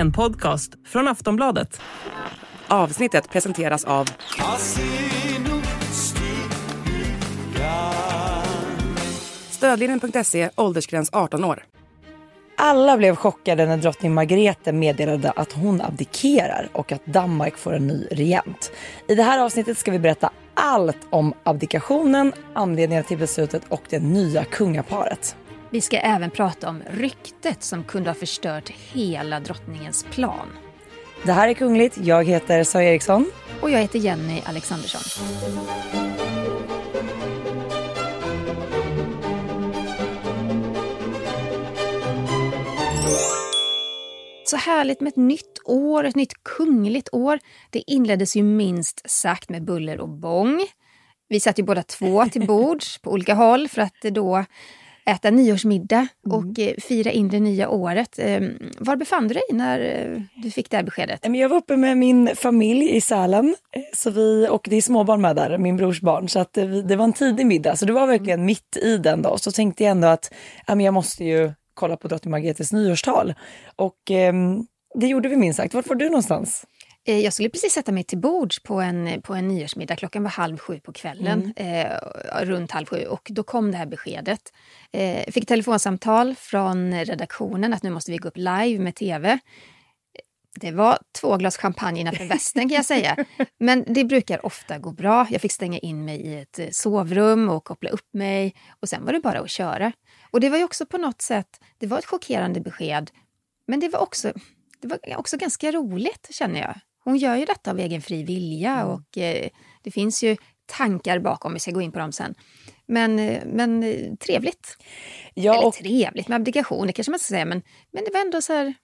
En podcast från Aftonbladet. Avsnittet presenteras av Stödlinjen.se, åldersgräns 18 år. Alla blev chockade när drottning Margrethe meddelade att hon abdikerar och att Danmark får en ny regent. I det här avsnittet ska vi berätta allt om abdikationen, anledningarna till beslutet och det nya kungaparet. Vi ska även prata om ryktet som kunde ha förstört hela drottningens plan. Det här är Kungligt. Jag heter Sara Eriksson. Och jag heter Jenny Alexandersson. Så härligt med ett nytt år, ett nytt kungligt år. Det inleddes ju minst sagt med buller och bång. Vi satt ju båda två till bords på olika håll för att då äta nyårsmiddag och mm. fira in det nya året. Ehm, var befann du dig när eh, du fick det här beskedet? Jag var uppe med min familj i Sälen eh, så vi, och det är småbarn med där, min brors barn. Så att det var en tidig middag, så det var verkligen mitt i den då. Så tänkte jag ändå att jag måste ju kolla på drottning Margretes nyårstal. Och eh, det gjorde vi minst sagt. Vart var du någonstans? Eh, jag skulle precis sätta mig till bords på en, på en nyårsmiddag. Klockan var halv sju på kvällen, mm. eh, runt halv sju. Och då kom det här beskedet. Eh, fick telefonsamtal från redaktionen att nu måste vi gå upp live med tv. Det var två glas champagne innanför västen kan jag säga. Men det brukar ofta gå bra. Jag fick stänga in mig i ett eh, sovrum och koppla upp mig. Och sen var det bara att köra. Och det var ju också på något sätt, det var ett chockerande besked. Men det var också, det var också ganska roligt känner jag. Hon gör ju detta av egen fri vilja mm. och eh, det finns ju tankar bakom, vi ska gå in på dem sen. Men, eh, men eh, trevligt. Ja, Eller trevligt med abdikation, det kanske man ska säga, men, men det var ändå så här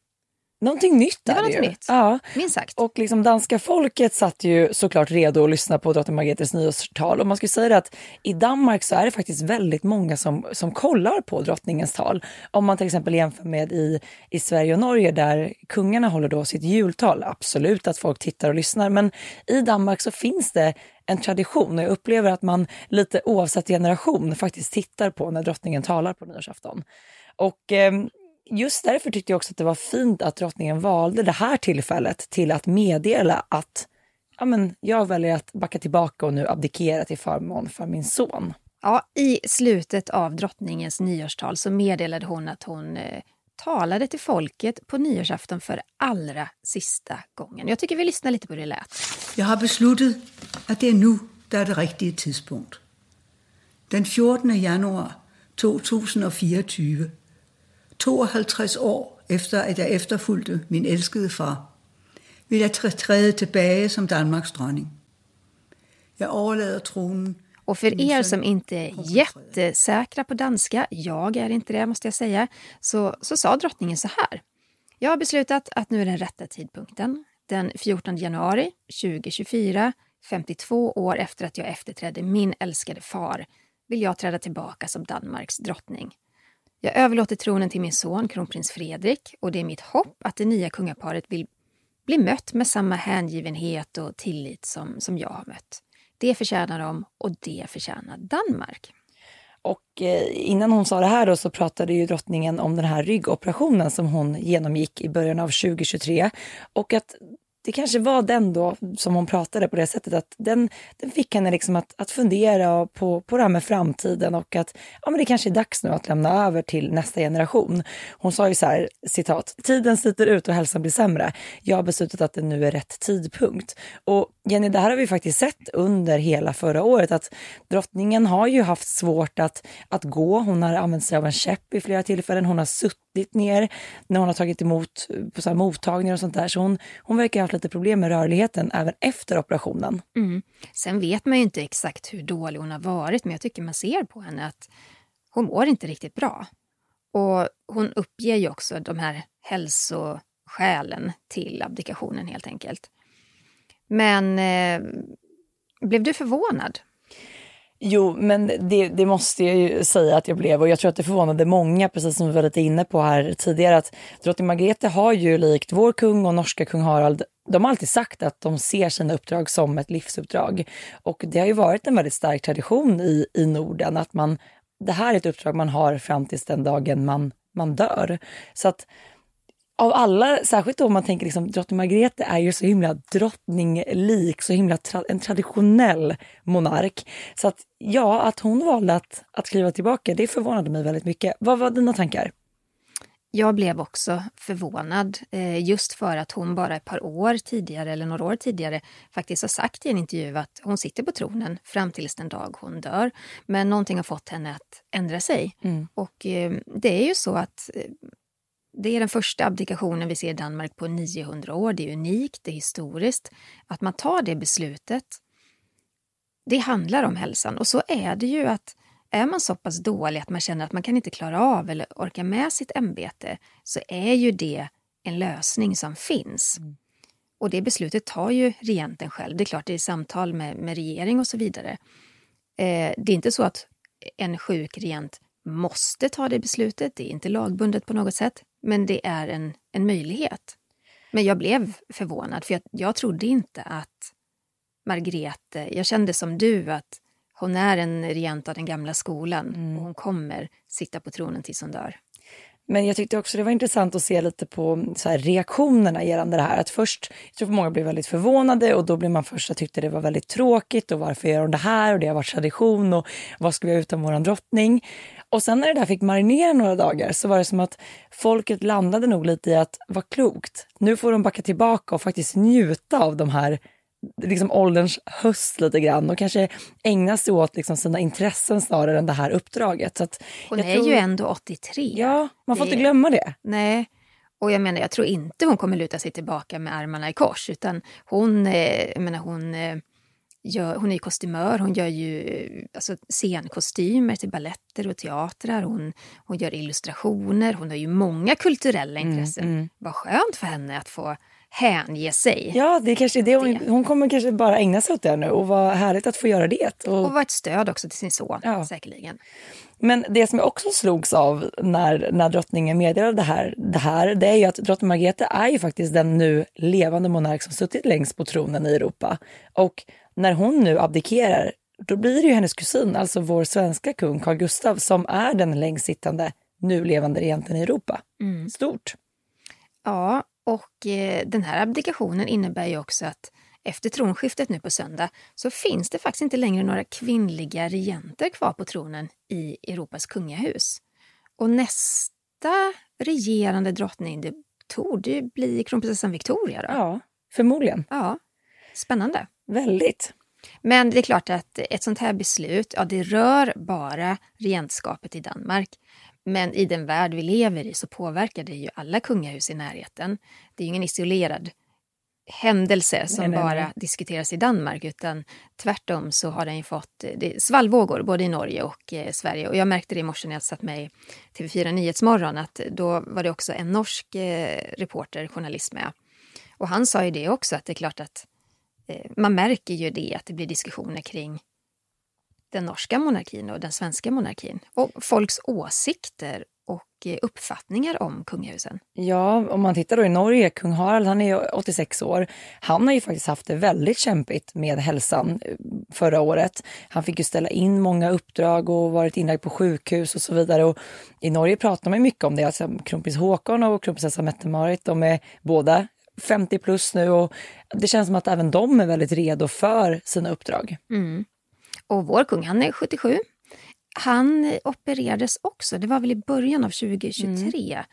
Någonting nytt det var något nytt. Ja. Minst sagt. Och liksom danska folket satt ju såklart redo att lyssna på drottning Margrethes nyårstal. Och man skulle säga att i Danmark så är det faktiskt väldigt många som, som kollar på drottningens tal. Om man till exempel jämför med i, i Sverige och Norge där kungarna håller då sitt jultal. Absolut att folk tittar och lyssnar, men i Danmark så finns det en tradition och jag upplever att man lite oavsett generation faktiskt tittar på när drottningen talar på nyårsafton. Och eh, just därför tyckte jag också att det var fint att drottningen valde det här tillfället till att meddela att ja, men jag väljer att backa tillbaka och nu abdikera till förmån för min son. Ja, I slutet av drottningens nyårstal så meddelade hon att hon eh, talade till folket på nyårsafton för allra sista gången. Jag tycker vi lyssnar lite på hur det lät. Jag har beslutat att det är nu det är det riktiga tidspunkt. Den 14 januari 2024 52 år efter att jag efterfulgte min älskade far vill jag träda tillbaka som Danmarks dronning. Jag överlämnar tronen och för er som inte är jättesäkra på danska, jag är inte det måste jag säga, så, så sa drottningen så här. Jag har beslutat att nu är den rätta tidpunkten. Den 14 januari 2024, 52 år efter att jag efterträdde min älskade far, vill jag träda tillbaka som Danmarks drottning. Jag överlåter tronen till min son kronprins Fredrik och det är mitt hopp att det nya kungaparet vill bli mött med samma hängivenhet och tillit som, som jag har mött. Det förtjänar de och det förtjänar Danmark. Och eh, innan hon sa det här då så pratade ju drottningen om den här ryggoperationen som hon genomgick i början av 2023 och att det kanske var den då som hon pratade på det sättet att den, den fick henne liksom att, att fundera på, på det här med framtiden och att ja, men det kanske är dags nu att lämna över till nästa generation. Hon sa ju så här, citat, tiden sliter ut och hälsan blir sämre. Jag har beslutat att det nu är rätt tidpunkt. Och Jenny, det här har vi faktiskt sett under hela förra året att drottningen har ju haft svårt att, att gå. Hon har använt sig av en käpp i flera tillfällen. Hon har suttit ner när hon har tagit emot på så mottagningar och sånt där. Så hon, hon verkar ha haft lite problem med rörligheten även efter operationen. Mm. Sen vet man ju inte exakt hur dålig hon har varit, men jag tycker man ser på henne att hon mår inte riktigt bra. Och hon uppger ju också de här hälsoskälen till abdikationen helt enkelt. Men eh, blev du förvånad? Jo, men det, det, måste jag ju säga att jag blev och jag tror att det förvånade många, precis som vi var lite inne på här tidigare, att drottning Margrethe har ju likt vår kung och norska kung Harald de har alltid sagt att de ser sina uppdrag som ett livsuppdrag. Och det har ju varit en väldigt stark tradition i, i Norden att man, det här är ett uppdrag man har fram tills den dagen man, man dör. Så att av alla, särskilt då om man tänker liksom drottning Margrethe är ju så himla drottninglik, så himla tra en traditionell monark. Så att ja, att hon valde att, att kliva tillbaka, det förvånade mig väldigt mycket. Vad var dina tankar? Jag blev också förvånad eh, just för att hon bara ett par år tidigare, eller några år tidigare, faktiskt har sagt i en intervju att hon sitter på tronen fram tills den dag hon dör. Men någonting har fått henne att ändra sig. Mm. Och eh, det är ju så att eh, det är den första abdikationen vi ser i Danmark på 900 år. Det är unikt, det är historiskt. Att man tar det beslutet, det handlar om hälsan. Och så är det ju att är man så pass dålig att man känner att man kan inte klara av eller orka med sitt ämbete så är ju det en lösning som finns. Mm. Och det beslutet tar ju regenten själv. Det är klart, det är samtal med, med regering och så vidare. Eh, det är inte så att en sjuk regent måste ta det beslutet. Det är inte lagbundet på något sätt, men det är en, en möjlighet. Men jag blev förvånad, för jag, jag trodde inte att Margrethe... Jag kände som du att hon är en regent av den gamla skolan mm. och hon kommer sitta på tronen tills hon dör. Men jag tyckte också det var intressant att se lite på så här, reaktionerna gällande det här. Att först, jag tror många blev väldigt förvånade och då blev man först att tyckte det var väldigt tråkigt och varför gör de det här och det har varit tradition och vad ska vi göra utan våran drottning? Och sen när det där fick marinera några dagar så var det som att folket landade nog lite i att vad klokt. Nu får de backa tillbaka och faktiskt njuta av de här liksom ålderns höst lite grann och kanske ägna sig åt liksom sina intressen snarare än det här uppdraget. Så hon är tror... ju ändå 83. Ja, man får det... inte glömma det. Nej, och jag menar, jag tror inte hon kommer luta sig tillbaka med armarna i kors, utan hon, eh, jag menar, hon, eh, gör, hon är kostymör, hon gör ju alltså, scenkostymer till balletter och teatrar, hon, hon gör illustrationer, hon har ju många kulturella mm, intressen. Mm, mm. Vad skönt för henne att få hänge sig. Ja, det är kanske det. Hon, hon kommer kanske bara ägna sig åt det nu och vad härligt att få göra det. Och, och vara ett stöd också till sin son, ja. säkerligen. Men det som jag också slogs av när, när drottningen meddelade det här, det här, det är ju att drottning Margrethe är ju faktiskt den nu levande monark som suttit längst på tronen i Europa. Och när hon nu abdikerar, då blir det ju hennes kusin, alltså vår svenska kung Carl Gustaf, som är den längst sittande nu levande regenten i Europa. Mm. Stort. Ja, och eh, den här abdikationen innebär ju också att efter tronskiftet nu på söndag så finns det faktiskt inte längre några kvinnliga regenter kvar på tronen i Europas kungahus. Och nästa regerande drottning, det torde bli kronprinsessan Victoria. Då. Ja, förmodligen. Ja, spännande. Väldigt. Men det är klart att ett sånt här beslut, ja det rör bara regentskapet i Danmark. Men i den värld vi lever i så påverkar det ju alla kungahus i närheten. Det är ju ingen isolerad händelse som nej, nej, bara nej. diskuteras i Danmark utan tvärtom så har den ju fått det, svallvågor både i Norge och eh, Sverige. Och jag märkte det i morse när jag satt med i TV4 Nyhetsmorgon att då var det också en norsk eh, reporter, journalist med. Och han sa ju det också att det är klart att eh, Eh, man märker ju det att det blir diskussioner kring den norska monarkin och den svenska monarkin och folks åsikter och eh, uppfattningar om kungahusen. Ja, om man tittar då i Norge, kung Harald, han är 86 år. Han har ju faktiskt haft det väldigt kämpigt med hälsan eh, förra året. Han fick ju ställa in många uppdrag och varit inlagd på sjukhus och så vidare. Och I Norge pratar man mycket om det, alltså kronprins Håkon och kronprinsessa Mette-Marit, de är båda 50 plus nu och det känns som att även de är väldigt redo för sina uppdrag. Mm. Och vår kung, han är 77. Han opererades också, det var väl i början av 2023.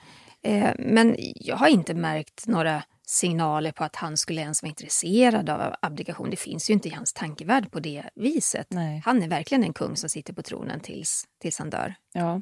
Mm. Eh, men jag har inte märkt några signaler på att han skulle ens vara intresserad av abdikation. Det finns ju inte i hans tankevärld på det viset. Nej. Han är verkligen en kung som sitter på tronen tills, tills han dör. Ja.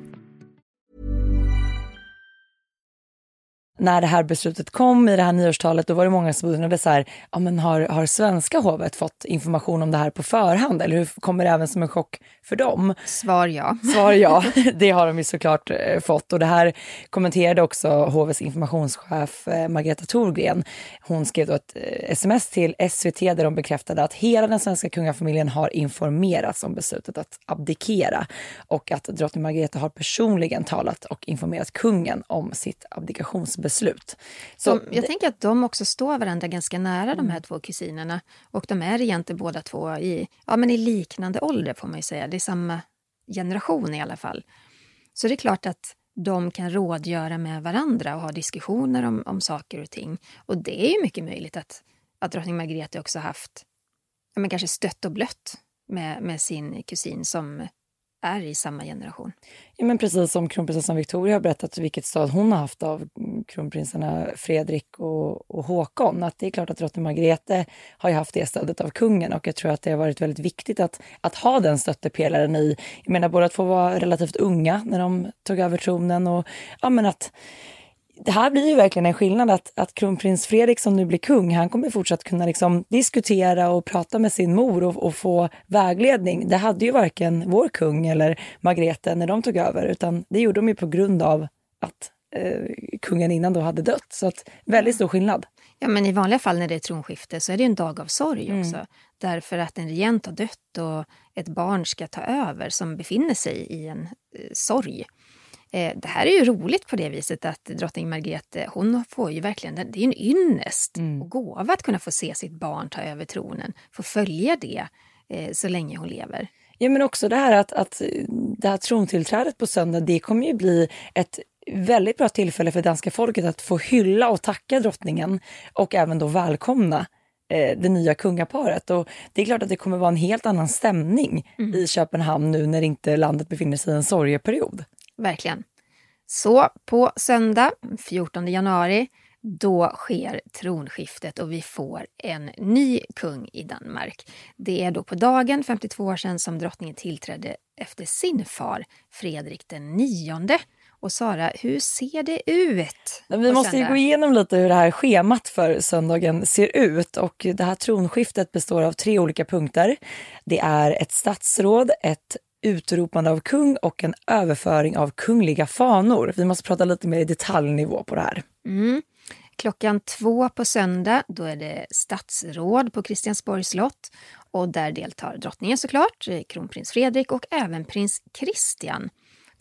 när det här beslutet kom i det här nyårstalet, då var det många som undrade så här, ja men har, har svenska hovet fått information om det här på förhand eller hur kommer det även som en chock för dem? Svar ja. Svar ja, det har de ju såklart eh, fått och det här kommenterade också hovets informationschef eh, Margareta Thorgren. Hon skrev då ett eh, sms till SVT där de bekräftade att hela den svenska kungafamiljen har informerats om beslutet att abdikera och att drottning Margareta har personligen talat och informerat kungen om sitt abdikationsbeslut. Så de, jag tänker att de också står varandra ganska nära de här två kusinerna och de är egentligen båda två i, ja, men i liknande ålder får man ju säga. Det är samma generation i alla fall. Så det är klart att de kan rådgöra med varandra och ha diskussioner om, om saker och ting. Och det är ju mycket möjligt att, att drottning Margrethe också haft ja, men kanske stött och blött med, med sin kusin som är i samma generation. Ja, men precis som kronprinsessan Victoria har berättat vilket stöd hon har haft av kronprinsarna Fredrik och, och Håkon. Att det är klart att drottning Margrethe har ju haft det stödet av kungen och jag tror att det har varit väldigt viktigt att, att ha den stöttepelaren i, jag menar båda två var relativt unga när de tog över tronen och ja men att det här blir ju verkligen en skillnad att, att kronprins Fredrik som nu blir kung, han kommer fortsatt kunna liksom diskutera och prata med sin mor och, och, få vägledning. Det hade ju varken vår kung eller Margrethe när de tog över, utan det gjorde de ju på grund av att eh, kungen innan då hade dött. Så att väldigt stor skillnad. Ja, men i vanliga fall när det är tronskifte så är det en dag av sorg mm. också. Därför att en regent har dött och ett barn ska ta över som befinner sig i en eh, sorg. Eh, det här är ju roligt på det viset att drottning Margrethe, hon får ju verkligen, det är en ynnest mm. och gåva att kunna få se sitt barn ta över tronen, få följa det eh, så länge hon lever. Ja men också det här att, att det här trontillträdet på söndag, det kommer ju bli ett väldigt bra tillfälle för danska folket att få hylla och tacka drottningen och även då välkomna eh, det nya kungaparet. Och det är klart att det kommer vara en helt annan stämning mm. i Köpenhamn nu när inte landet befinner sig i en sorgeperiod. Verkligen. Så på söndag 14 januari då sker tronskiftet och vi får en ny kung i Danmark. Det är då på dagen 52 år sedan som drottningen tillträdde efter sin far Fredrik den nionde. Och Sara, hur ser det ut? Vi måste ju gå igenom lite hur det här schemat för söndagen ser ut. Och det här tronskiftet består av tre olika punkter. Det är ett statsråd, ett utropande av kung och en överföring av kungliga fanor. Vi måste prata lite mer i detaljnivå på det här. Mm. Klockan två på söndag då är det statsråd på Kristiansborgs slott. Och där deltar drottningen såklart, kronprins Fredrik och även prins Christian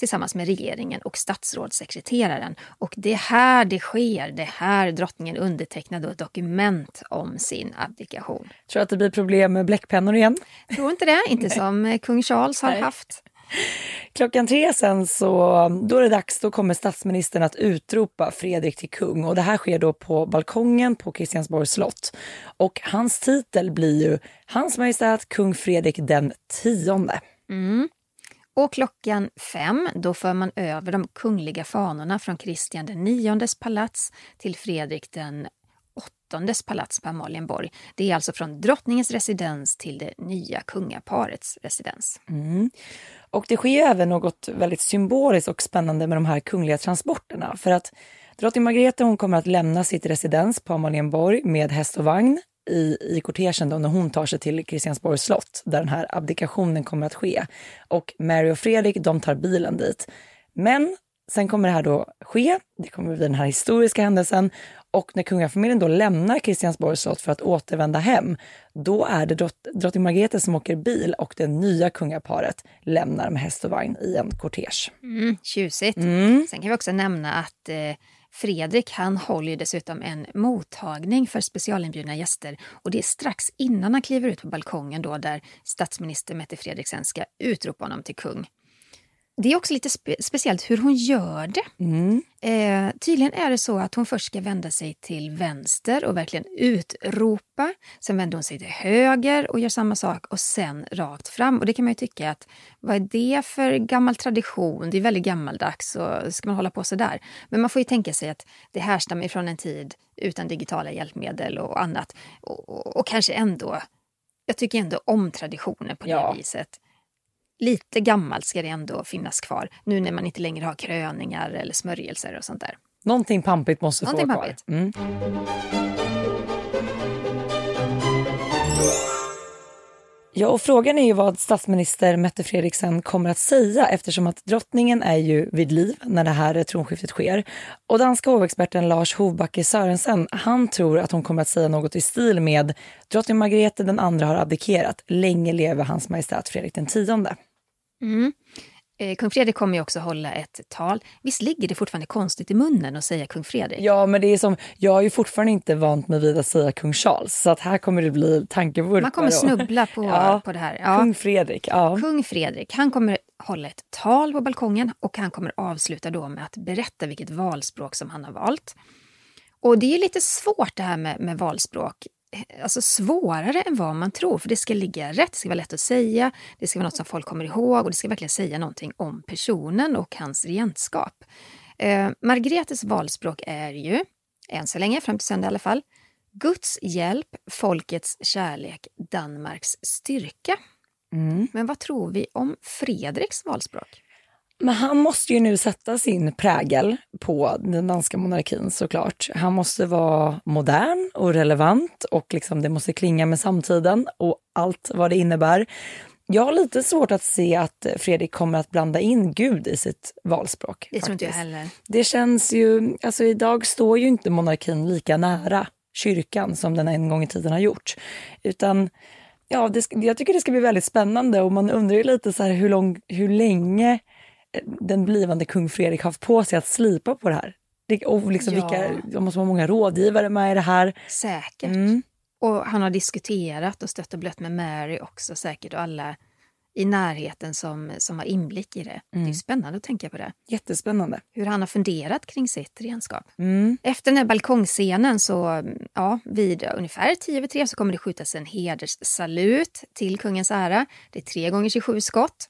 tillsammans med regeringen och statsrådssekreteraren. Och det är här det sker, det är här drottningen undertecknar ett dokument om sin abdikation. Tror att det blir problem med bläckpennor igen? Tror inte det, inte som kung Charles har Nej. haft. Klockan tre sen så då är det dags, då kommer statsministern att utropa Fredrik till kung och det här sker då på balkongen på Kristiansborgs slott. Och hans titel blir ju Hans Majestät kung Fredrik den tionde. Mm. Och klockan fem då för man över de kungliga fanorna från Kristian den palats till Fredrik den åttondes palats på Amalienborg. Det är alltså från drottningens residens till det nya kungaparets residens. Mm. Och det sker även något väldigt symboliskt och spännande med de här kungliga transporterna. För att drottning Margrethe hon kommer att lämna sitt residens på Amalienborg med häst och vagn i, i kortegen då när hon tar sig till Kristiansborgs slott där den här abdikationen kommer att ske. Och Mary och Fredrik de tar bilen dit. Men sen kommer det här då ske, det kommer bli den här historiska händelsen och när kungafamiljen då lämnar Kristiansborgs slott för att återvända hem, då är det drott, drottning Margrethe som åker bil och det nya kungaparet lämnar med häst och vagn i en kortege. Mm, tjusigt. Mm. Sen kan vi också nämna att eh, Fredrik han håller dessutom en mottagning för specialinbjudna gäster och det är strax innan han kliver ut på balkongen då där statsminister Mette Fredriksen ska utropa honom till kung. Det är också lite spe speciellt hur hon gör det. Mm. Eh, tydligen är det så att hon först ska vända sig till vänster och verkligen utropa. Sen vänder hon sig till höger och gör samma sak och sen rakt fram. Och det kan man ju tycka att vad är det för gammal tradition? Det är väldigt gammaldags och ska man hålla på så där? Men man får ju tänka sig att det härstammar från en tid utan digitala hjälpmedel och annat. Och, och, och kanske ändå, jag tycker ändå om traditioner på det ja. viset lite gammalt ska det ändå finnas kvar nu när man inte längre har kröningar eller smörjelser och sånt där. Någonting pampigt måste få Någonting vara kvar. Mm. Ja, och frågan är ju vad statsminister Mette Fredriksen kommer att säga eftersom att drottningen är ju vid liv när det här tronskiftet sker. Och danska hovexperten Lars Hovbacke Sörensen, han tror att hon kommer att säga något i stil med drottning Margrethe den andra har abdikerat, länge leve hans majestät Fredrik den tionde. Mm. Eh, Kung Fredrik kommer ju också hålla ett tal. Visst ligger det fortfarande konstigt i munnen att säga kung Fredrik? Ja, men det är som, jag har ju fortfarande inte vant mig vid att säga kung Charles, så att här kommer det bli tankevurpor. Man kommer snubbla på, Ja, på det här. Ja. Kung Fredrik, ja. Kung Fredrik han kommer hålla ett tal på balkongen och han kommer avsluta då med att berätta vilket valspråk som han har valt. Och det är lite svårt det här med, med valspråk. Alltså svårare än vad man tror, för det ska ligga rätt, det ska vara lätt att säga, det ska vara något som folk kommer ihåg och det ska verkligen säga någonting om personen och hans regentskap. Eh, Margretes valspråk är ju, än så länge, fram till söndag i alla fall, Guds hjälp, folkets kärlek, Danmarks styrka. Mm. Men vad tror vi om Fredriks valspråk? Men han måste ju nu sätta sin prägel på den danska monarkin såklart. Han måste vara modern och relevant och liksom det måste klinga med samtiden och allt vad det innebär. Jag har lite svårt att se att Fredrik kommer att blanda in Gud i sitt valspråk. Det tror inte jag heller. Det känns ju, alltså idag står ju inte monarkin lika nära kyrkan som den en gång i tiden har gjort. Utan ja, det, jag tycker det ska bli väldigt spännande och man undrar ju lite så här hur, lång, hur länge den blivande kung Fredrik haft på sig att slipa på det här. Det, och liksom Ja. vilka, det måste vara många rådgivare med i det här. Säkert. Mm. Och han har diskuterat och stött och blött med Mary också säkert och alla i närheten som, som har inblick i det. Det är ju spännande att tänka på det. Jättespännande. Hur han har funderat kring sitt renskap. Mm. Efter den här balkongscenen så, ja, vid ungefär tio över tre så kommer det skjutas en hederssalut till kungens ära. Det är tre gånger 27 skott.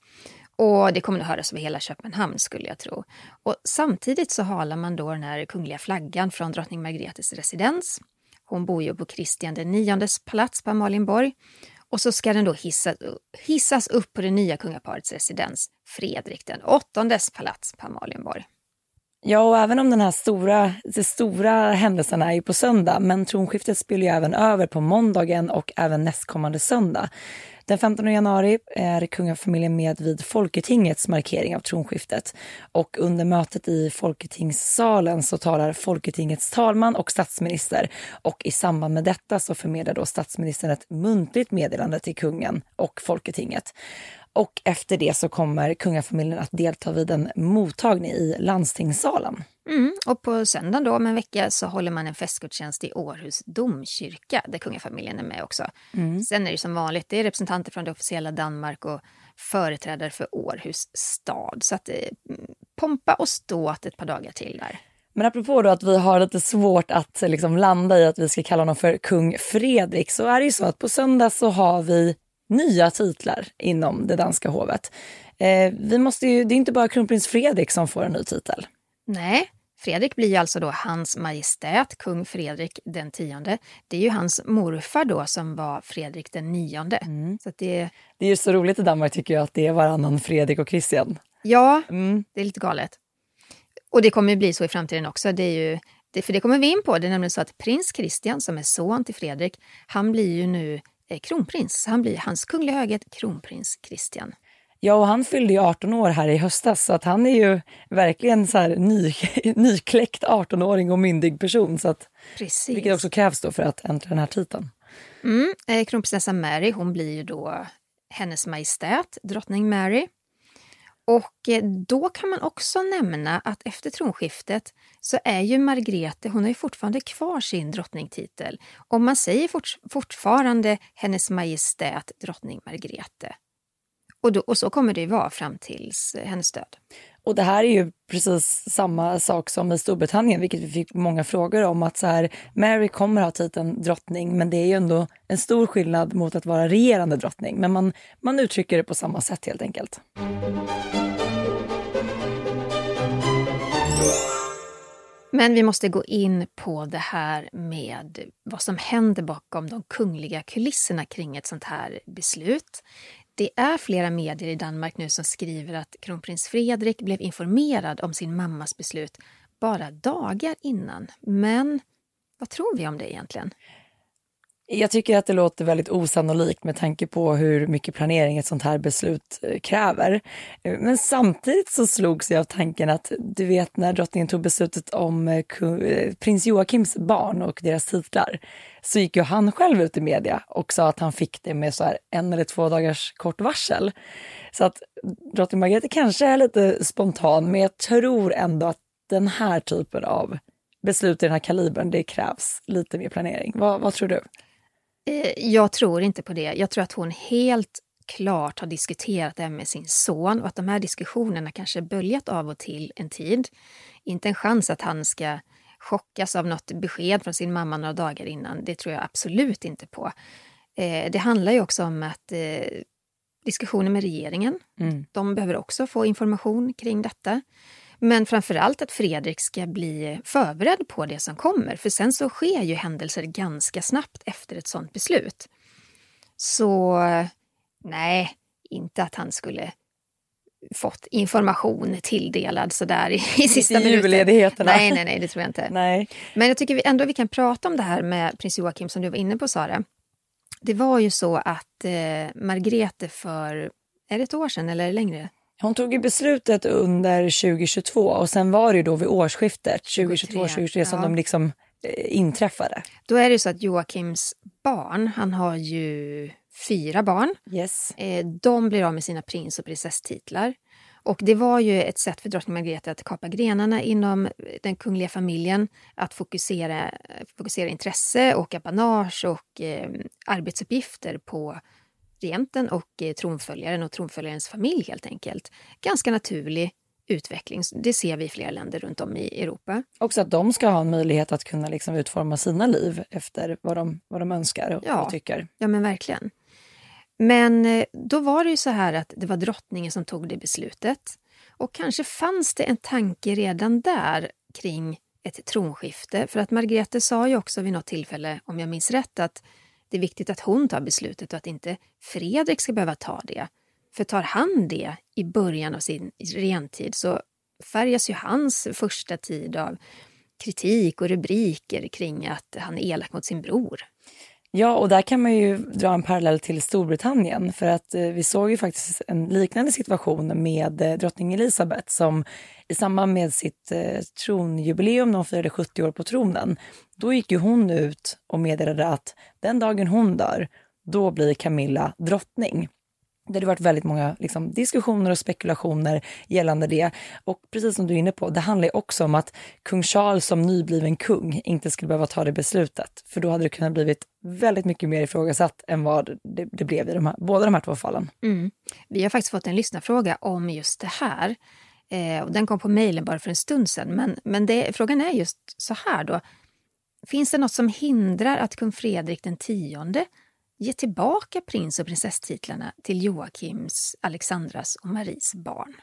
Och det kommer att höras över hela Köpenhamn skulle jag tro. Och samtidigt så halar man då den här kungliga flaggan från drottning Margretes residens. Hon bor ju på Kristian IX palats på Amalienborg. Och så ska den då hissas, hissas upp på det nya kungaparets residens, Fredrik den åttondes palats på Amalienborg. Ja, och även om den här stora, de stora händelserna är ju på söndag, men tronskiftet spelar ju även över på måndagen och även nästkommande söndag. Den 15 januari är kungafamiljen med vid Folketingets markering av tronskiftet. Och under mötet i Folketingssalen så talar Folketingets talman och statsminister. Och i samband med detta så förmedlar då statsministern ett muntligt meddelande till kungen och Folketinget. Och efter det så kommer kungafamiljen att delta vid en mottagning i landstingssalen. Mm, och på söndagen då om en vecka så håller man en festgudstjänst i Århus domkyrka där kungafamiljen är med också. Sen är det som vanligt, det är representanter från det officiella Danmark och företrädare för Århus stad. Så att det är mm, pompa och ståt ett par dagar till där. Men apropå då att vi har lite svårt att liksom landa i att vi ska kalla honom för kung Fredrik så är det ju så att på söndag så har vi nya titlar inom det danska hovet. Eh, vi måste ju, det är inte bara kronprins Fredrik som får en ny titel. Nej, Fredrik blir ju alltså då hans majestät, kung Fredrik den tionde. Det är ju hans morfar då som var Fredrik den nionde. Så att det, Det är ju så roligt i Danmark tycker jag att det är varannan Fredrik och Christian. ja, Mm. det är lite galet. Och det kommer ju bli så i framtiden också. Det är ju, det, för det kommer vi in på. Det är nämligen så att prins Christian, som är son till Fredrik, han blir ju nu eh, kronprins. Han blir hans kungliga höghet, kronprins Christian. Ja, och han fyllde ju 18 år här i höstas så att han är ju verkligen så här ny, nykläckt 18-åring och myndig person. Så att, Precis. vilket också krävs då för att äntra den här titeln. Mm, eh, kronprinsessan Mary, hon blir ju då hennes majestät, drottning Mary. Och eh, då kan man också nämna att efter tronskiftet så är ju Margrethe, hon har ju fortfarande kvar sin drottningtitel. Och man säger fort, fortfarande hennes majestät drottning Margrethe. Och, då, och så kommer det ju vara fram tills eh, hennes död. Och det här är ju precis samma sak som i Storbritannien, vilket vi fick många frågor om. Att så här, Mary kommer ha titeln drottning, men det är ju ändå en stor skillnad mot att vara regerande drottning. Men man, man uttrycker det på samma sätt helt enkelt. Men vi måste gå in på det här med vad som händer bakom de kungliga kulisserna kring ett sånt här beslut. Det är flera medier i Danmark nu som skriver att kronprins Fredrik blev informerad om sin mammas beslut bara dagar innan. Men vad tror vi om det egentligen? Jag tycker att det låter väldigt osannolikt med tanke på hur mycket planering ett sånt här beslut eh, kräver. Eh, men samtidigt så slogs jag av tanken att du vet när drottningen tog beslutet om eh, prins Joakims barn och deras titlar så gick ju han själv ut i media och sa att han fick det med så här en eller två dagars kort varsel. Så att drottning Margrethe kanske är lite spontan men jag tror ändå att den här typen av beslut i den här kalibern, det krävs lite mer planering. Vad, vad tror du? Eh, jag tror inte på det. Jag tror att hon helt klart har diskuterat det här med sin son och att de här diskussionerna kanske böljat av och till en tid. Inte en chans att han ska chockas av något besked från sin mamma några dagar innan. Det tror jag absolut inte på. Eh, det handlar ju också om att eh, diskussioner med regeringen, mm. de behöver också få information kring detta. Men framför allt att Fredrik ska bli förberedd på det som kommer. För sen så sker ju händelser ganska snabbt efter ett sånt beslut. Så nej, inte att han skulle fått information tilldelad sådär i, i sista minuten. julledigheterna. Nej, nej, nej, det tror jag inte. Nej. Men jag tycker ändå vi kan prata om det här med prins Joakim som du var inne på Sara. Det var ju så att eh, Margrethe för, är det ett år sedan eller längre? Hon tog ju beslutet under 2022 och sen var det ju då vid årsskiftet 2022-2023 som ja. de liksom eh, inträffade. Då är det så att Joakims barn, han har ju fyra barn. Yes. Eh, de blir av med sina prins och prinsesstitlar. Och det var ju ett sätt för drottning Margrethe att kapa grenarna inom den kungliga familjen, att fokusera, fokusera intresse och apanage och eh, arbetsuppgifter på regenten och eh, tronföljaren och tronföljarens familj helt enkelt. Ganska naturlig utveckling. Det ser vi i flera länder runt om i Europa. Också att de ska ha en möjlighet att kunna liksom utforma sina liv efter vad de, vad de önskar och, ja. och tycker. Ja, men verkligen. Men eh, då var det ju så här att det var drottningen som tog det beslutet. Och kanske fanns det en tanke redan där kring ett tronskifte. För att Margrethe sa ju också vid något tillfälle, om jag minns rätt, att det är viktigt att hon tar beslutet och att inte Fredrik ska behöva ta det. För tar han det i början av sin rentid så färgas ju hans första tid av kritik och rubriker kring att han är elak mot sin bror. Ja, och där kan man ju dra en parallell till Storbritannien för att eh, vi såg ju faktiskt en liknande situation med eh, drottning Elizabeth som i samband med sitt eh, tronjubileum när hon firade 70 år på tronen, då gick ju hon ut och meddelade att den dagen hon dör, då blir Camilla drottning. Det har varit väldigt många liksom, diskussioner och spekulationer gällande det. Och precis som du är inne på, det handlar också om att kung Charles som nybliven kung inte skulle behöva ta det beslutet. För då hade det kunnat blivit väldigt mycket mer ifrågasatt än vad det, det blev i de här, båda de här två fallen. Mm. Vi har faktiskt fått en lyssnarfråga om just det här. Eh, och den kom på mejlen bara för en stund sedan. Men, men det, frågan är just så här då. Finns det något som hindrar att kung Fredrik den tionde ge tillbaka prins och prinsesstitlarna till Joakims, Alexandras och Maries barn?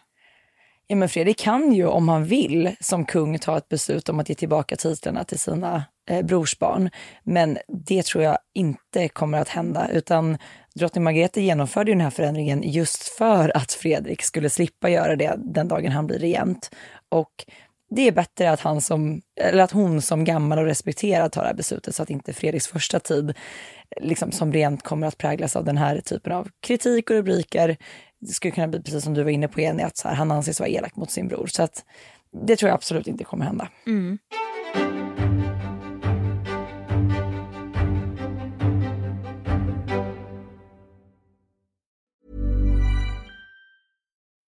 Ja, men Fredrik kan ju om han vill som kung ta ett beslut om att ge tillbaka titlarna till sina eh, brorsbarn. Men det tror jag inte kommer att hända, utan drottning Margrethe genomförde den här förändringen just för att Fredrik skulle slippa göra det den dagen han blir regent. Och det är bättre att, han som, eller att hon som gammal och respekterad tar det här beslutet så att inte Fredriks första tid liksom, som rent kommer att präglas av den här typen av kritik och rubriker. Det skulle kunna bli precis som du var inne på Jenny, att så här, han anses vara elak mot sin bror. Så att, det tror jag absolut inte kommer hända. Mm.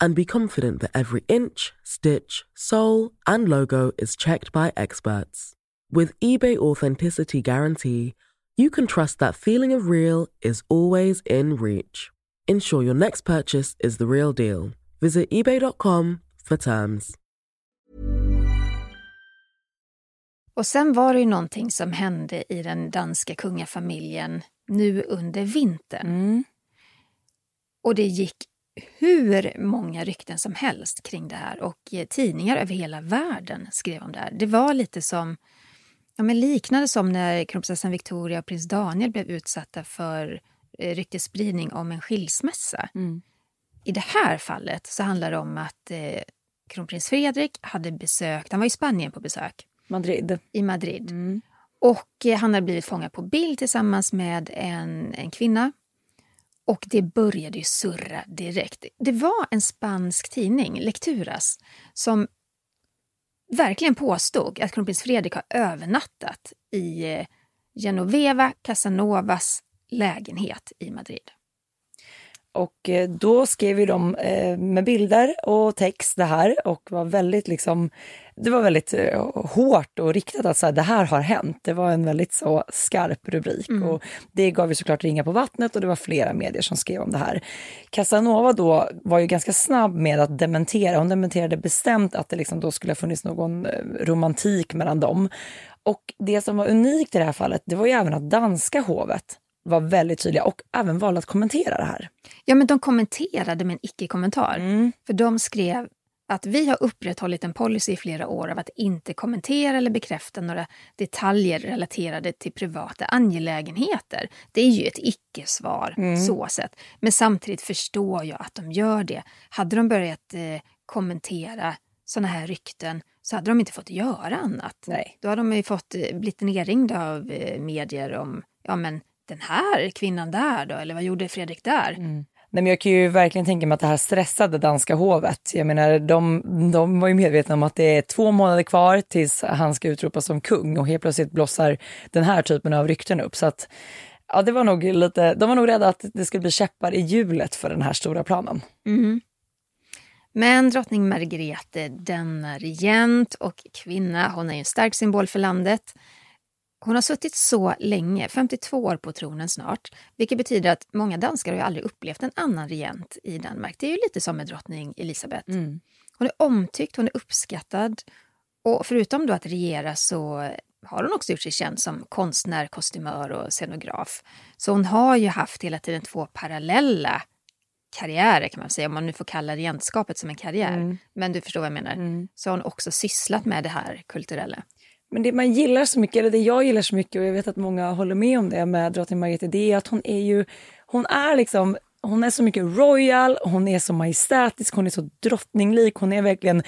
and be confident that every inch, stitch, sole, and logo is checked by experts. With eBay Authenticity Guarantee, you can trust that feeling of real is always in reach. Ensure your next purchase is the real deal. Visit eBay.com for terms. Och sen var det ju någonting som hände i den danska kungafamiljen nu under vintern. Mm. Och det gick hur många rykten som helst kring det här och eh, tidningar över hela världen skrev om det här. Det var lite som, ja men liknande som när kronprinsessan Victoria och prins Daniel blev utsatta för eh, ryktesspridning om en skilsmässa. Mm. I det här fallet så handlar det om att eh, kronprins Fredrik hade besökt, han var i Spanien på besök, Madrid. i Madrid. Mm. Och eh, han hade blivit fångad på bild tillsammans med en, en kvinna. Och det började ju surra direkt. Det var en spansk tidning, Lecturas, som verkligen påstod att kronprins Fredrik har övernattat i eh, Genoveva Casanovas lägenhet i Madrid. Och eh, då skrev ju de eh, med bilder och text det här och var väldigt liksom, det var väldigt eh, hårt och riktat att så här, det här har hänt. Det var en väldigt så skarp rubrik och det gav ju såklart ringa på vattnet och det var flera medier som skrev om det här. Casanova då var ju ganska snabb med att dementera. Hon dementerade bestämt att det liksom då skulle ha funnits någon eh, romantik mellan dem. Och det som var unikt i det här fallet, det var ju även att danska hovet var väldigt tydliga och även valde att kommentera det här. Ja, men de kommenterade med en icke-kommentar. För de skrev att vi har upprätthållit en policy i flera år av att inte kommentera eller bekräfta några detaljer relaterade till privata angelägenheter. Det är ju ett icke-svar så sett. Men samtidigt förstår jag att de gör det. Hade de börjat eh, kommentera såna här rykten så hade de inte fått göra annat. Nej. Då hade de ju fått eh, blivit nerringda av eh, medier om ja men den här kvinnan där då, eller vad gjorde Fredrik där? Nej, men jag kan ju verkligen tänka mig att det här stressade danska hovet. Jag menar, de, de var ju medvetna om att det är två månader kvar tills han ska utropas som kung och helt plötsligt blossar den här typen av rykten upp. Så att, ja, det var nog lite, de var nog rädda att det skulle bli käppar i hjulet för den här stora planen. Mm-hmm. Men drottning Margrethe, denna regent och kvinna, hon är ju en stark symbol för landet. Hon har suttit så länge, 52 år på tronen snart, vilket betyder att många danskar har aldrig upplevt en annan regent i Danmark. Det är ju lite som med drottning Elisabeth. Hon är omtyckt, hon är uppskattad och förutom då att regera så har hon också gjort sig känd som konstnär, kostymör och scenograf. Så hon har ju haft hela tiden två parallella karriärer kan man säga, om man nu får kalla regentskapet som en karriär. Men du förstår vad jag menar. Så har hon också sysslat med det här kulturella. Men det man gillar så mycket, eller det jag gillar så mycket och jag vet att många håller med om det med drottning Margrethe, det är att hon är ju, hon är liksom hon är så mycket royal, hon är så majestätisk, hon är så drottninglik, hon är verkligen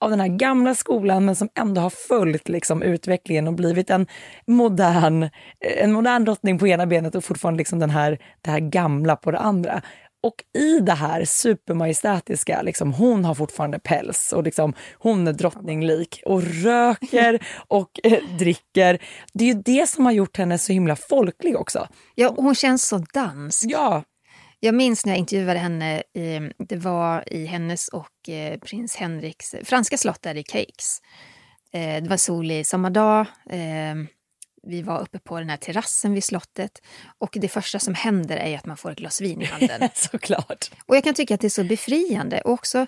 av den här gamla skolan men som ändå har följt liksom utvecklingen och blivit en modern, en modern drottning på ena benet och fortfarande liksom den här, det här gamla på det andra. Och i det här supermajestätiska, liksom, hon har fortfarande päls och liksom, hon är drottninglik och röker och eh, dricker. Det är ju det som har gjort henne så himla folklig också. Ja, hon känns så dansk. Ja, Jag minns när jag intervjuade henne, i, det var i hennes och eh, prins Henriks franska slott där i Cakes. Eh, det var solig sommardag. Vi var uppe på den här terrassen vid slottet och det första som händer är att man får ett glas vin i handen. såklart. Och jag kan tycka att det är så befriande. Och också,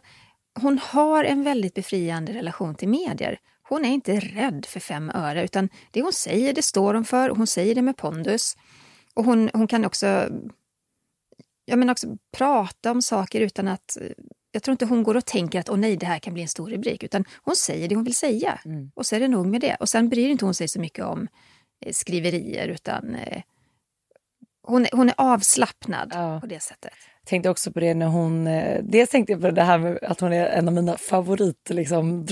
hon har en väldigt befriande relation till medier. Hon är inte rädd för fem öre, utan det hon säger, det står hon för. och Hon säger det med pondus. Och hon, hon kan också, ja, men också prata om saker utan att... Jag tror inte hon går och tänker att åh nej, det här kan bli en stor rubrik. Utan hon säger det hon vill säga. Och så är det nog med det. Och sen bryr inte hon sig så mycket om skriverier, utan eh, hon, hon är avslappnad Ja. på det sättet. tänkte också på det när hon... eh, Dels tänkte jag på det här med att hon är en av mina favorit liksom.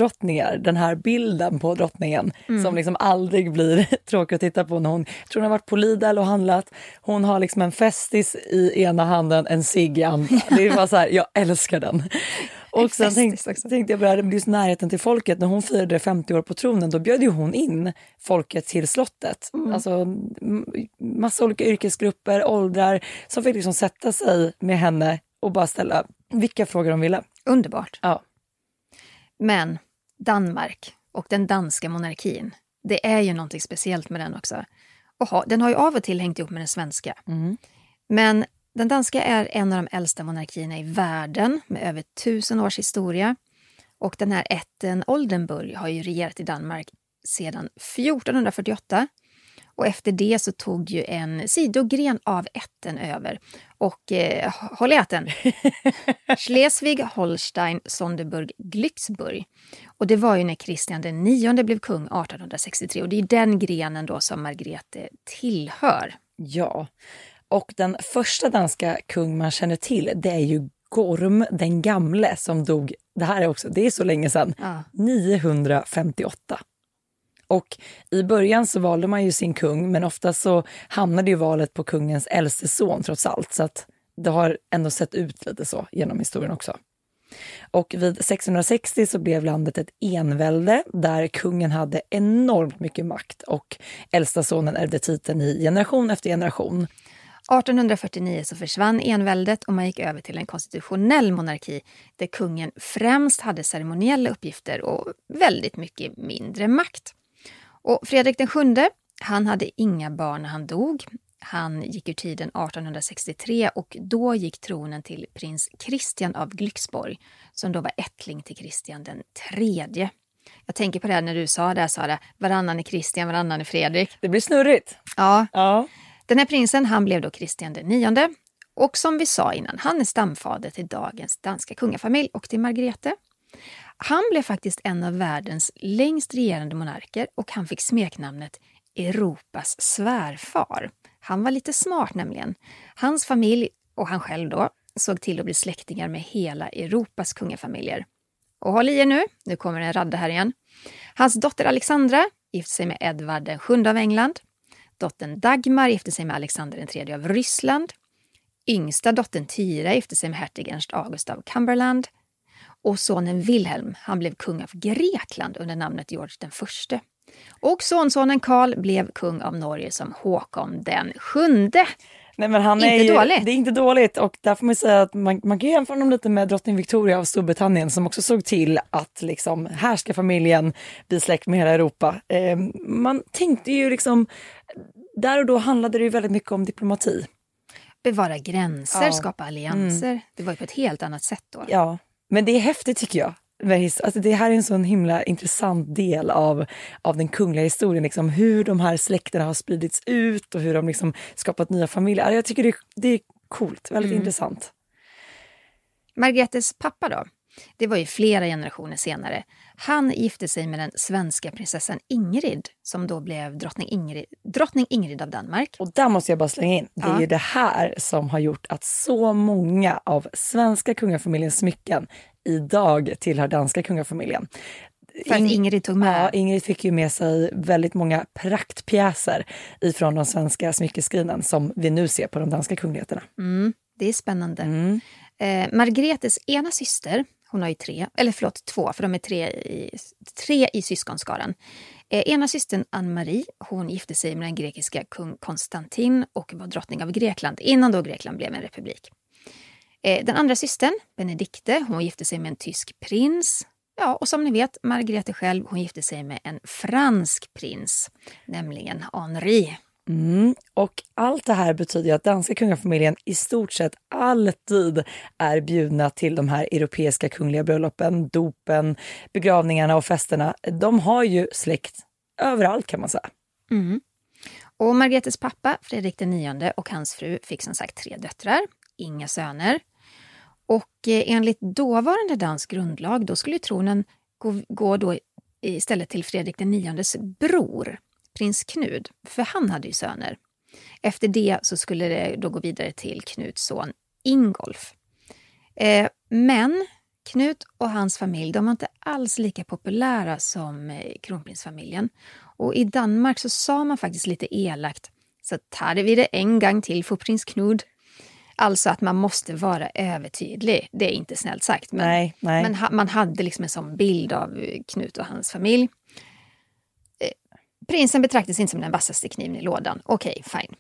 Den här bilden på drottningen som liksom aldrig blir tråkig att titta på. När hon, jag tror hon har varit på Lidl och handlat. Hon har liksom en festis i ena handen, en cigg i andra. Det är bara så här, jag älskar den. Och sen tänkte, tänkte jag på det här med just närheten till folket. När hon firade 50 år på tronen då bjöd ju hon in folket till slottet. Alltså m- massa olika yrkesgrupper, åldrar som fick liksom sätta sig med henne och bara ställa vilka frågor de ville. Underbart. Ja. Men Danmark och den danska monarkin, det är ju någonting speciellt med den också. Och ha, den har ju av och till hängt ihop med den svenska. Men den danska är en av de äldsta monarkierna i världen med över tusen års historia. Och den här ätten Oldenburg har ju regerat i Danmark sedan 1448 och efter det så tog ju en sidogren av ätten över. Och eh, håll i hatten! Schleswig, Holstein, Sonderburg, Glücksburg. Och det var ju när Kristian den nionde blev kung 1863 och det är den grenen då som Margrethe tillhör. Ja, och den första danska kung man känner till det är ju Gorm den gamle som dog, det här är också, det är så länge sedan, Ja. 958. Och i början så valde man ju sin kung men ofta så hamnade ju valet på kungens äldste son trots allt. Så att det har ändå sett ut lite så genom historien också. Och vid 660 så blev landet ett envälde där kungen hade enormt mycket makt och äldsta sonen ärvde titeln i generation efter generation. 1849 så försvann enväldet och man gick över till en konstitutionell monarki där kungen främst hade ceremoniella uppgifter och väldigt mycket mindre makt. Och Fredrik den sjunde, han hade inga barn när han dog. Han gick ur tiden 1863 och då gick tronen till prins Christian av Glücksborg som då var ättling till Kristian den tredje. Jag tänker på det här när du sa det, Sara, varannan är Kristian, varannan är Fredrik. Det blir snurrigt. Ja, Ja den här prinsen han blev då Kristian den nionde och som vi sa innan, han är stamfader till dagens danska kungafamilj och till Margrethe. Han blev faktiskt en av världens längst regerande monarker och han fick smeknamnet Europas svärfar. Han var lite smart nämligen. Hans familj och han själv då såg till att bli släktingar med hela Europas kungafamiljer. Och håll i er nu, nu kommer en radda här igen. Hans dotter Alexandra gifte sig med Edvard VII av England. Dottern Dagmar gifte sig med Alexander III av Ryssland. Yngsta dottern Tyra gifte sig med hertig Ernst August av Cumberland. Och sonen Wilhelm, han blev kung av Grekland under namnet George den förste. Och sonsonen Karl blev kung av Norge som Håkon den sjunde. Nej, men han Inte är ju, dåligt. Det är inte dåligt och där får man säga att man, man kan jämföra honom lite med drottning Victoria av Storbritannien som också såg till att liksom, här ska familjen bli släkt med hela Europa. Eh, man tänkte ju liksom, där och då handlade det ju väldigt mycket om diplomati. Bevara gränser, Ja. skapa allianser. Det var ju på ett helt annat sätt då. Ja, men det är häftigt tycker jag. Alltså det här är en sån himla intressant del av, av den kungliga historien. Liksom hur de här släkterna har spridits ut och hur de liksom skapat nya familjer. Alltså Jag tycker det är, det är coolt, väldigt intressant. Margretes pappa då? Det var ju flera generationer senare. Han gifte sig med den svenska prinsessan Ingrid som då blev drottning Ingrid, drottning Ingrid av Danmark. Och där måste jag bara slänga in, det är Ja. ju det här som har gjort att så många av svenska kungafamiljens smycken idag tillhör danska kungafamiljen. För att Ingrid tog med. Ja, Ingrid fick ju med sig väldigt många praktpjäser ifrån de svenska smyckeskrinan som vi nu ser på de danska kungligheterna. Mm, det är spännande. Mm. Eh, Margretes ena syster, hon har ju tre, eller förlåt två, för de är tre i, tre i syskonskaran. Eh, ena systern Anne-Marie, hon gifte sig med den grekiska kung Konstantin och var drottning av Grekland innan då Grekland blev en republik. Eh, den andra systern, Benedikte, hon gifte sig med en tysk prins. Ja, och som ni vet, Margrethe själv, hon gifte sig med en fransk prins, nämligen Henri. Mm. Och allt det här betyder att danska kungafamiljen i stort sett alltid är bjudna till de här europeiska kungliga bröllopen, dopen, begravningarna och festerna. De har ju släkt överallt kan man säga. Mm. Och Margretes pappa, Fredrik IX, och hans fru fick som sagt tre döttrar, inga söner. Och eh, enligt dåvarande dansk grundlag då skulle tronen gå, gå då istället till Fredrik IXs bror, prins Knud, för han hade ju söner. Efter det så skulle det då gå vidare till Knuts son Ingolf. Eh, men Knut och hans familj de var inte alls lika populära som eh, kronprinsfamiljen. Och i Danmark så sa man faktiskt lite elakt så tar vi det en gång till för prins Knud. Alltså att man måste vara övertydlig. Det är inte snällt sagt. Men, Nej, nej. men ha, man hade liksom en sån bild av eh, Knut och hans familj. Eh, Prinsen betraktades inte som den vassaste kniven i lådan. Okej, fine.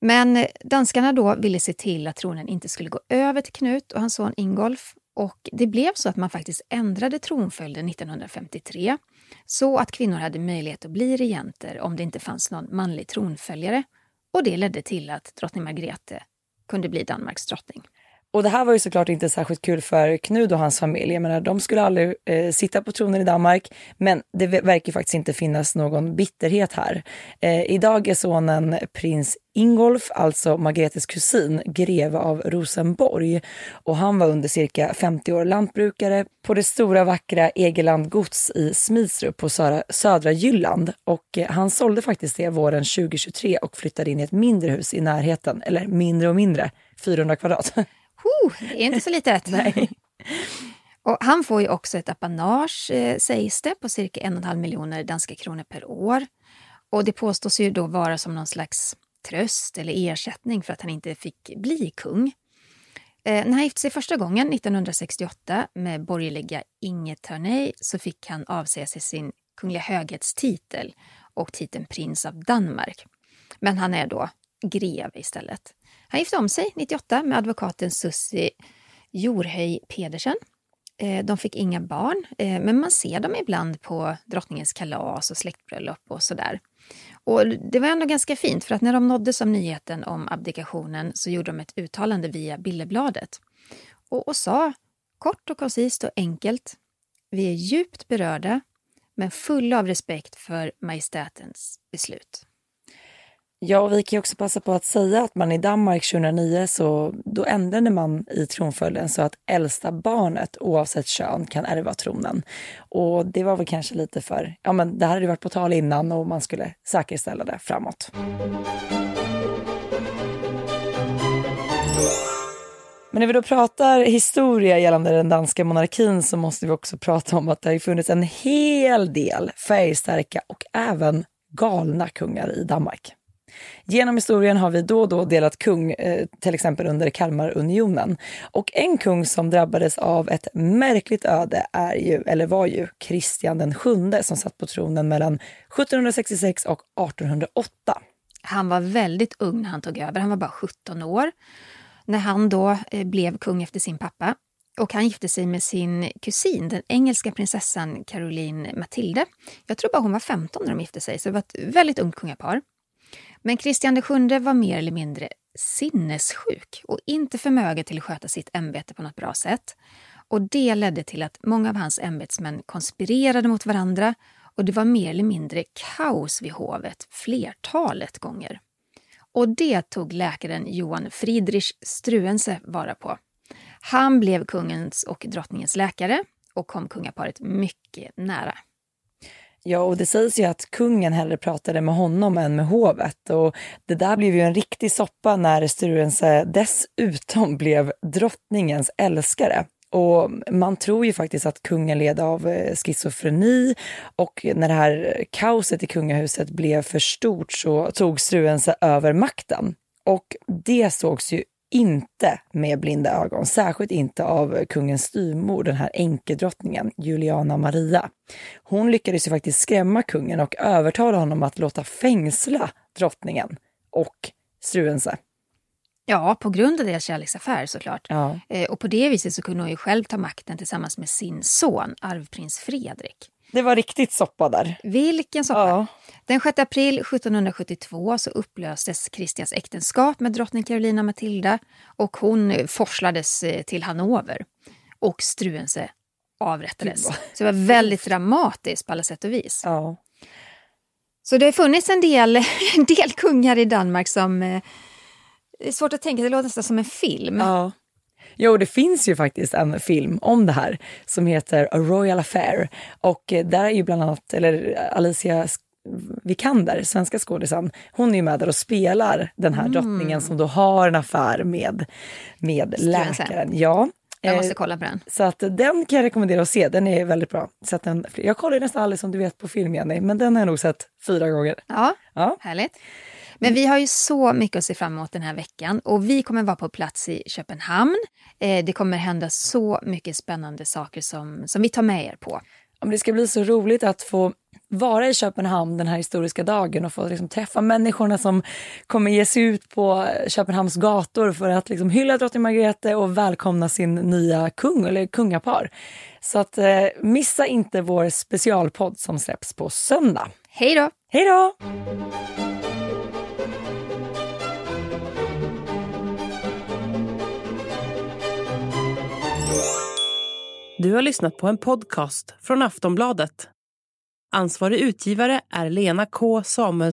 Men eh, danskarna då ville se till att tronen inte skulle gå över till Knut och hans son Ingolf. Och det blev så att man faktiskt ändrade tronföljden 1953 så att kvinnor hade möjlighet att bli regenter om det inte fanns någon manlig tronföljare. Och det ledde till att drottning Margrethe kunde bli Danmarks drottning. Och det här var ju såklart inte särskilt kul för Knud och hans familj. Jag menar, de skulle aldrig eh, sitta på tronen i Danmark, men det verkar faktiskt inte finnas någon bitterhet här. Eh, idag är sonen prins Ingolf, alltså Margretes kusin, greve av Rosenborg. Och han var under cirka 50 år lantbrukare på det stora vackra Egeland gods i Smidsrup på södra, södra Jylland. Och eh, han sålde faktiskt det våren 2023 och flyttade in i ett mindre hus i närheten, eller mindre och mindre, 400 kvadrat. Oh, det är inte så litet. Nej. Och han får ju också ett apanage, eh, sägs det, på cirka en och en halv miljoner danska kronor per år. Och det påstås ju då vara som någon slags tröst eller ersättning för att han inte fick bli kung. Eh, när han gifte sig första gången, 1968, med borgerliga Inge Törney så fick han avsäga sig sin kungliga höghetstitel och titeln prins av Danmark. Men han är då greve istället. Han gifte om sig 98 med advokaten Sussi Jorhöj Pedersen. Eh, de fick inga barn, eh, men man ser dem ibland på drottningens kalas och släktbröllop och sådär. Och det var ändå ganska fint, för att när de nåddes av nyheten om abdikationen så gjorde de ett uttalande via Billebladet och, och sa kort och koncist och enkelt Vi är djupt berörda, men fulla av respekt för majestätens beslut. Ja, och vi kan också passa på att säga att man i Danmark 2009 så då ändrade man i tronföljden så att äldsta barnet oavsett kön kan ärva tronen. Och det var väl kanske lite för, ja men det här hade varit på tal innan och man skulle säkerställa det framåt. Men när vi då pratar historia gällande den danska monarkin så måste vi också prata om att det har funnits en hel del färgstarka och även galna kungar i Danmark. Genom historien har vi då och då delat kung, eh, till exempel under Kalmarunionen. Och en kung som drabbades av ett märkligt öde är ju, eller var ju, Kristian den sjunde som satt på tronen mellan 1766 och 1808. Han var väldigt ung när han tog över, han var bara 17 år. När han då eh, blev kung efter sin pappa och han gifte sig med sin kusin, den engelska prinsessan Caroline Matilde. Jag tror bara hon var 15 när de gifte sig, så det var ett väldigt ungt kungapar. Men Kristian VII var mer eller mindre sinnessjuk och inte förmögen till att sköta sitt ämbete på något bra sätt. Och Det ledde till att många av hans ämbetsmän konspirerade mot varandra och det var mer eller mindre kaos vid hovet flertalet gånger. Och det tog läkaren Johan Friedrich Struense vara på. Han blev kungens och drottningens läkare och kom kungaparet mycket nära. Ja, och det sägs ju att kungen hellre pratade med honom än med hovet. Och det där blev ju en riktig soppa när Struense dessutom blev drottningens älskare. Och man tror ju faktiskt att kungen led av eh, schizofreni och när det här kaoset i kungahuset blev för stort så tog Struense över makten. Och det sågs ju inte med blinda ögon, särskilt inte av kungens styvmor, den här enkedrottningen Juliana Maria. Hon lyckades ju faktiskt skrämma kungen och övertala honom att låta fängsla drottningen och Struense. Ja, på grund av deras kärleksaffär såklart. Ja. Eh, och på det viset så kunde hon ju själv ta makten tillsammans med sin son, arvprins Fredrik. Det var riktigt soppa där. Vilken soppa! Ja. Den 6 april 1772 så upplöstes Kristians äktenskap med drottning Carolina Matilda och hon forslades eh, till Hannover. Och Struense avrättades. Så det var väldigt dramatiskt på alla sätt och vis. Ja. Så det har funnits en del, en del kungar i Danmark som... Eh, det är svårt att tänka, det låter nästan som en film. Ja. Jo, det finns ju faktiskt en film om det här som heter A Royal Affair. Och eh, där är ju bland annat, eller Alicia Vikander, svenska skådisen, hon är ju med där och spelar den här mm. drottningen som då har en affär med, med läkaren. Ja. Jag måste eh, kolla på den. Så att den kan jag rekommendera att se, den är väldigt bra. Så att den, jag kollar nästan aldrig som du vet på film, Jenny, men den har jag nog sett fyra gånger. Ja, ja. härligt. Men vi har ju så mycket att se fram emot den här veckan och vi kommer vara på plats i Köpenhamn. Eh, det kommer hända så mycket spännande saker som, som vi tar med er på. Det ska bli så roligt att få vara i Köpenhamn den här historiska dagen och få liksom träffa människorna som kommer ge sig ut på Köpenhamns gator för att liksom hylla drottning Margrethe och välkomna sin nya kung eller kungapar. Så att eh, missa inte vår specialpodd som släpps på söndag. Hej då! Hej då! Du har lyssnat på en podcast från Aftonbladet. Ansvarig utgivare är Lena K Samuel.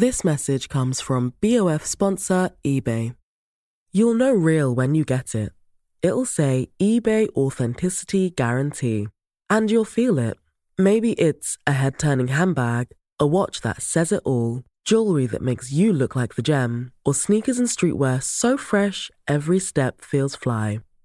This message comes from BOF sponsor eBay. You'll know real when you get it. It'll say eBay Authenticity Guarantee. And you'll feel it. Maybe it's a head turning handbag, a watch that says it all, jewelry that makes you look like the gem, or sneakers and streetwear so fresh every step feels fly.